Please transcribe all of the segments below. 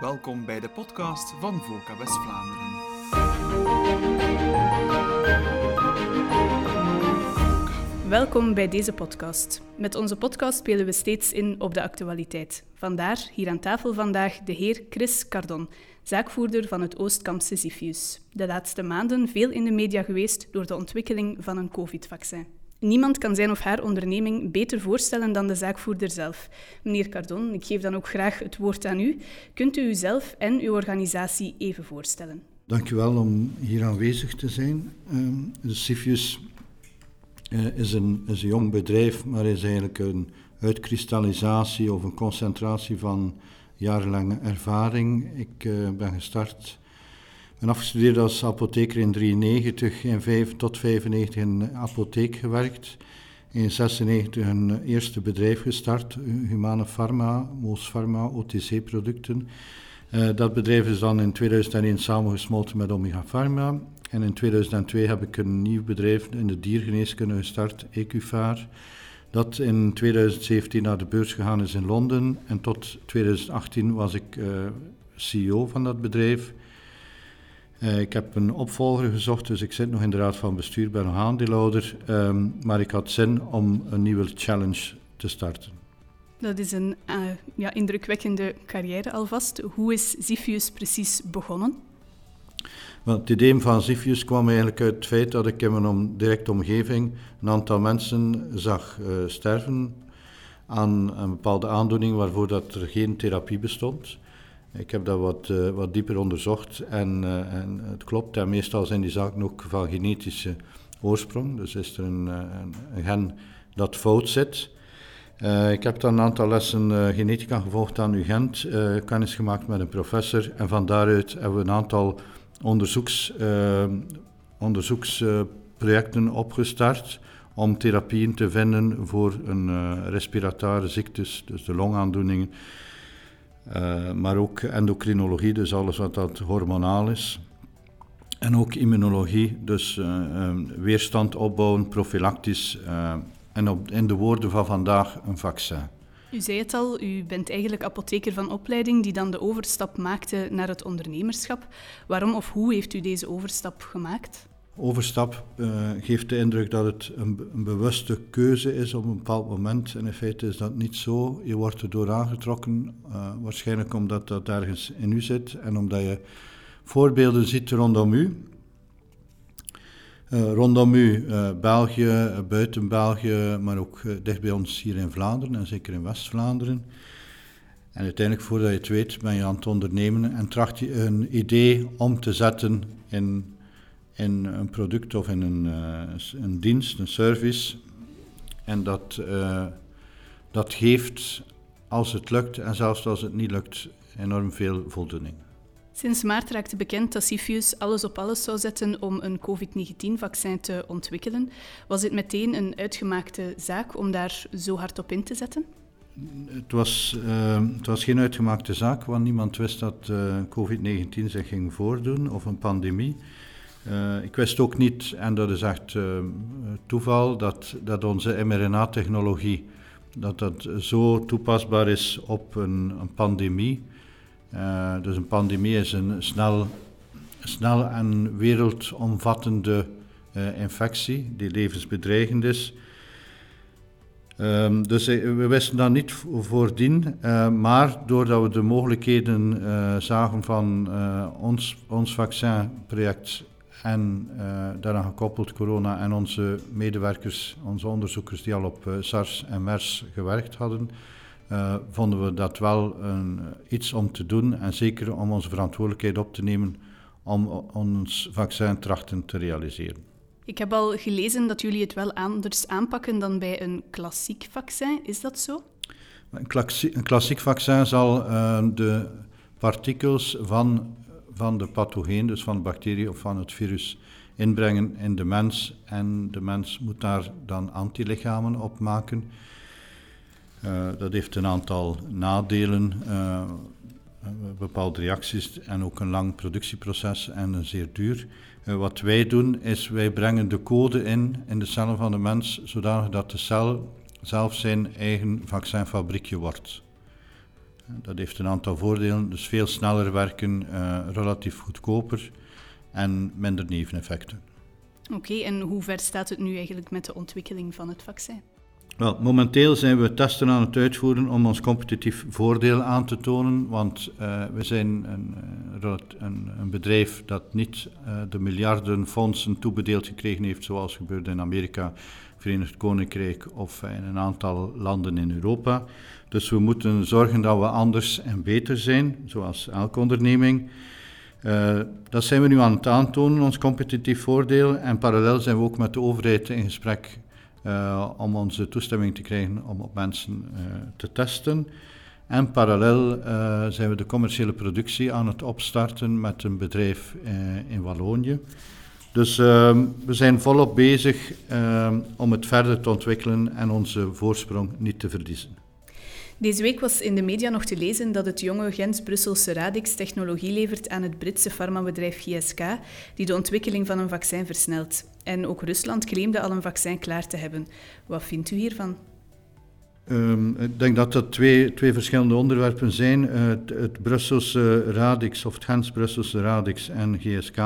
Welkom bij de podcast van VOCA West-Vlaanderen. Welkom bij deze podcast. Met onze podcast spelen we steeds in op de actualiteit. Vandaar hier aan tafel vandaag de heer Chris Cardon, zaakvoerder van het Oostkamp Sisyphus. De laatste maanden veel in de media geweest door de ontwikkeling van een COVID-vaccin. Niemand kan zijn of haar onderneming beter voorstellen dan de zaakvoerder zelf. Meneer Cardon, ik geef dan ook graag het woord aan u. Kunt u uzelf en uw organisatie even voorstellen? Dank u wel om hier aanwezig te zijn. De Sifius uh, is, een, is een jong bedrijf, maar is eigenlijk een uitkristallisatie of een concentratie van jarenlange ervaring. Ik uh, ben gestart ben afgestudeerd als apotheker in 93, in 5 tot 95 in apotheek gewerkt. In 96 een eerste bedrijf gestart, Humane Pharma, Moos Pharma, OTC-producten. Uh, dat bedrijf is dan in 2001 samengesmolten met Omega Pharma. En in 2002 heb ik een nieuw bedrijf in de diergeneeskunde gestart, Ecufaar. Dat in 2017 naar de beurs gegaan is in Londen. En tot 2018 was ik uh, CEO van dat bedrijf. Uh, ik heb een opvolger gezocht, dus ik zit nog in de raad van bestuur, ben nog aandeelhouder. Um, maar ik had zin om een nieuwe challenge te starten. Dat is een uh, ja, indrukwekkende carrière alvast. Hoe is Zifius precies begonnen? Wel, het idee van Zifius kwam eigenlijk uit het feit dat ik in mijn directe omgeving een aantal mensen zag uh, sterven aan een bepaalde aandoening waarvoor dat er geen therapie bestond. Ik heb dat wat, uh, wat dieper onderzocht en, uh, en, het klopt. En meestal zijn die zaken ook van genetische oorsprong. Dus is er een, een, een gen dat fout zit. Ik heb dan een aantal lessen genetica gevolgd aan UGent, kennis gemaakt met een professor. En van daaruit hebben we een aantal onderzoeks, onderzoeksprojecten opgestart om therapieën te vinden voor een respiratoire ziektes, dus de longaandoeningen. Uh, maar ook endocrinologie, dus alles wat dat hormonaal is. En ook immunologie, dus uh, uh, weerstand opbouwen, profilactisch. en op, in de woorden van vandaag een vaccin. U zei het al, u bent eigenlijk apotheker van opleiding die dan de overstap maakte naar het ondernemerschap. Waarom of hoe heeft u deze overstap gemaakt? Overstap uh, geeft de indruk dat het een, een, bewuste keuze is op een bepaald moment. En in feite is dat niet zo. Je wordt erdoor aangetrokken, uh, waarschijnlijk omdat dat ergens in u zit en omdat je voorbeelden ziet rondom u. Uh, rondom u, België, buiten België, maar ook dicht bij ons hier in Vlaanderen en zeker in West-Vlaanderen. En uiteindelijk, voordat je het weet, ben je aan het ondernemen en tracht je een idee om te zetten in in een product of in een, uh, een dienst, een service. En dat, uh, dat geeft, als het lukt en zelfs als het niet lukt, enorm veel voldoening. Sinds maart raakte bekend dat Sifius alles op alles zou zetten om een COVID-19-vaccin te ontwikkelen. Was dit meteen een uitgemaakte zaak om daar zo hard op in te zetten? Het was, uh, het was geen uitgemaakte zaak, want niemand wist dat COVID-19 zich ging voordoen of een pandemie. Uh, ik wist ook niet, en dat is echt uh, toeval, dat, dat onze mRNA-technologie dat dat zo toepasbaar is op een, een pandemie. Uh, dus een pandemie is een snel, snel en wereldomvattende infectie die levensbedreigend is. Um, dus we wisten dat niet voordien, maar doordat we de mogelijkheden zagen van ons, ons vaccinproject en uh, daaraan gekoppeld corona en onze medewerkers, onze onderzoekers die al op uh, SARS en MERS gewerkt hadden, uh, vonden we dat wel een, iets om te doen en zeker om onze verantwoordelijkheid op te nemen om ons vaccin trachten te realiseren. Ik heb al gelezen dat jullie het wel anders aanpakken dan bij een klassiek vaccin. Is dat zo? Een klassiek, een klassiek vaccin zal de partikels van van de pathogeen, dus van de bacterie of van het virus, inbrengen in de mens. En de mens moet daar dan antilichamen op maken. Uh, dat heeft een aantal nadelen, uh, bepaalde reacties en ook een lang productieproces en een zeer duur. Uh, wat wij doen is wij brengen de code in in de cellen van de mens, zodanig dat de cel zelf zijn eigen vaccinfabriekje wordt. Dat heeft een aantal voordelen, dus veel sneller werken, relatief goedkoper en minder neveneffecten. Oké, en hoe ver staat het nu eigenlijk met de ontwikkeling van het vaccin? Wel, momenteel zijn we testen aan het uitvoeren om ons competitief voordeel aan te tonen, want uh, we zijn een, eh, een, een, bedrijf dat niet uh, de miljarden fondsen toebedeeld gekregen heeft, zoals gebeurde in Amerika, Verenigd Koninkrijk of in een aantal landen in Europa. Dus we moeten zorgen dat we anders en beter zijn, zoals elke onderneming. Uh, dat zijn we nu aan het aantonen, ons competitief voordeel. En parallel zijn we ook met de overheid in gesprek uh, om onze toestemming te krijgen om op mensen uh, te testen. En parallel zijn we de commerciële productie aan het opstarten met een bedrijf in Wallonië. Dus ehm, we zijn volop bezig ehm, om het verder te ontwikkelen en onze voorsprong niet te verliezen. Deze week was in de media nog te lezen dat het jonge Gens-Brusselse Radix technologie levert aan het Britse farmabedrijf GSK, die de ontwikkeling van een vaccin versnelt. En ook Rusland claimde al een vaccin klaar te hebben. Wat vindt u hiervan? Um, ik denk dat dat twee, twee verschillende onderwerpen zijn. Uh, het, het Brusselse Radix of het Gens-Brusselse Radix en GSK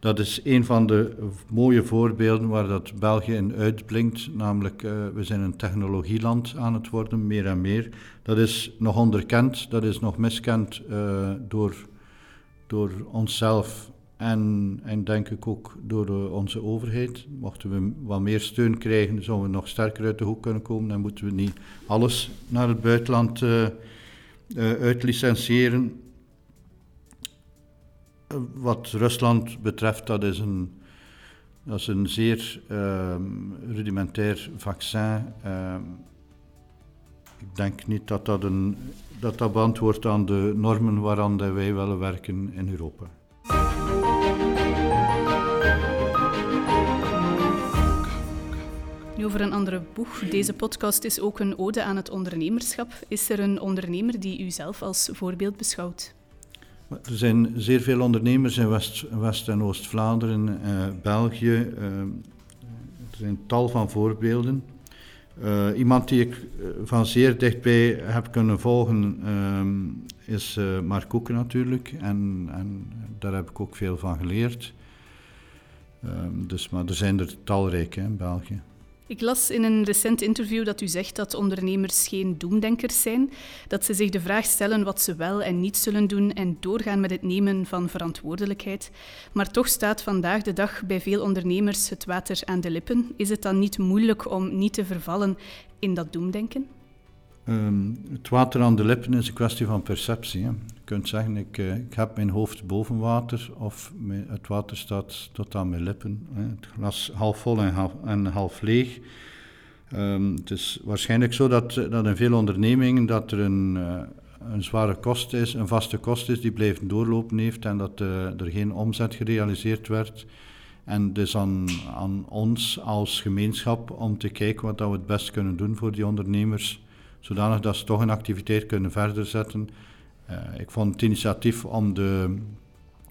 dat is een van de mooie voorbeelden waar dat België in uitblinkt. Namelijk, uh, we zijn een technologieland aan het worden, meer en meer. Dat is nog onderkend, dat is nog miskend uh, door, door onszelf en, en denk ik ook door de, onze overheid. Mochten we wat meer steun krijgen, zouden we nog sterker uit de hoek kunnen komen. Dan moeten we niet alles naar het buitenland uitlicentiëren wat Rusland betreft, dat is een, dat is een zeer uh, rudimentair vaccin. Uh, ik denk niet dat dat, een, dat dat beantwoordt aan de normen waaraan wij willen werken in Europa. Nu over een andere boeg. Deze podcast is ook een ode aan het ondernemerschap. Is er een ondernemer die u zelf als voorbeeld beschouwt? Er zijn zeer veel ondernemers in West-, en Oost-Vlaanderen, eh, België. Eh, er zijn tal van voorbeelden. Uh, iemand die ik van zeer dichtbij heb kunnen volgen is Mark Koeken natuurlijk. En, en, daar heb ik ook veel van geleerd. dus, maar er zijn er talrijk in België. Ik las in een recent interview dat u zegt dat ondernemers geen doemdenkers zijn, dat ze zich de vraag stellen wat ze wel en niet zullen doen en doorgaan met het nemen van verantwoordelijkheid. Maar toch staat vandaag de dag bij veel ondernemers het water aan de lippen. Is het dan niet moeilijk om niet te vervallen in dat doemdenken? Um, het water aan de lippen is een kwestie van perceptie. Hè. Kunt zeggen, ik, uh, ik heb mijn hoofd boven water of het water staat tot aan mijn lippen. Het glas half vol en half, en half leeg. Um, het is waarschijnlijk zo dat, dat in veel ondernemingen dat er een, uh, een zware kost is, een vaste kost is die blijven doorlopen heeft en dat er geen omzet gerealiseerd werd. En dus aan, aan ons als gemeenschap om te kijken wat dat we het best kunnen doen voor die ondernemers zodanig dat ze toch een activiteit kunnen verder zetten. Uh, ik vond het initiatief om de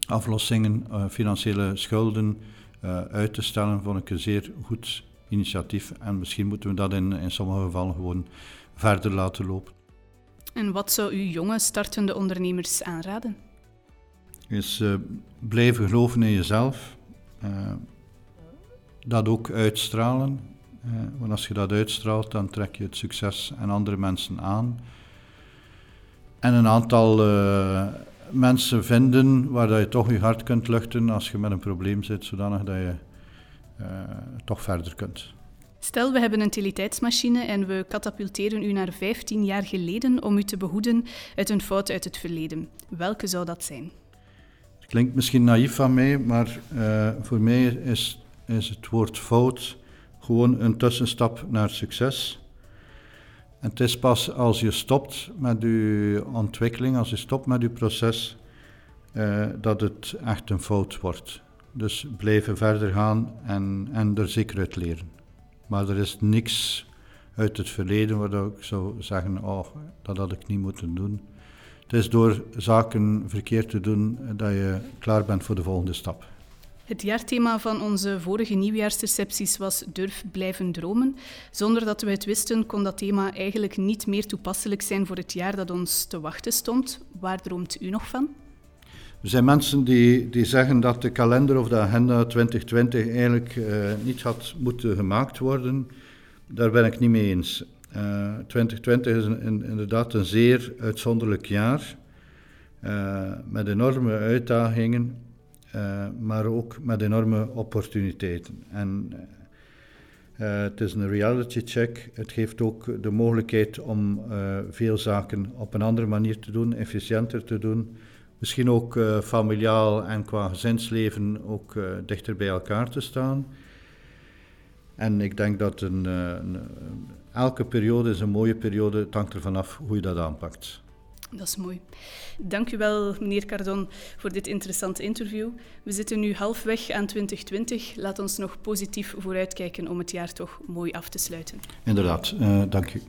aflossingen, uh, financiële schulden uh, uit te stellen, vond ik een zeer goed initiatief. En misschien moeten we dat in, in sommige gevallen gewoon verder laten lopen. En wat zou u jonge startende ondernemers aanraden? Is blijven geloven in jezelf. dat ook uitstralen. Uh, want als je dat uitstraalt, dan trek je het succes en andere mensen aan. En een aantal uh, mensen vinden waar dat je toch je hart kunt luchten als je met een probleem zit, zodanig dat je uh, toch verder kunt. Stel, we hebben een utiliteitsmachine en we katapulteren u naar 15 jaar geleden om u te behoeden uit een fout uit het verleden. Welke zou dat zijn? Het klinkt misschien naïef van mij, maar voor mij is, is het woord fout gewoon een tussenstap naar succes. En het is pas als je stopt met je ontwikkeling, als je stopt met je proces, eh, dat het echt een fout wordt. Dus blijven verder gaan en, en er zeker uit leren. Maar er is niks uit het verleden waar ik zou zeggen, oh, dat had ik niet moeten doen. Het is door zaken verkeerd te doen dat je klaar bent voor de volgende stap. Het jaarthema van onze vorige nieuwjaarsrecepties was Durf blijven dromen. Zonder dat we het wisten, kon dat thema eigenlijk niet meer toepasselijk zijn voor het jaar dat ons te wachten stond. Waar droomt u nog van? Er zijn mensen die, die zeggen dat de kalender of de agenda 2020 eigenlijk uh, niet had moeten gemaakt worden. Daar ben ik niet mee eens. Uh, eh, 2020 is inderdaad een zeer uitzonderlijk jaar, uh, met enorme uitdagingen, maar ook met enorme opportuniteiten. En het is een reality check. Het geeft ook de mogelijkheid om veel zaken op een andere manier te doen, efficiënter te doen misschien ook familiaal en qua gezinsleven ook dichter bij elkaar te staan. En ik denk dat een, een, elke periode is een mooie periode. Het hangt ervan af hoe je dat aanpakt. Dat is mooi. Dank u wel, meneer Cardon, voor dit interessante interview. We zitten nu halfweg aan 2020. Laat ons nog positief vooruitkijken om het jaar toch mooi af te sluiten. Inderdaad, dank u.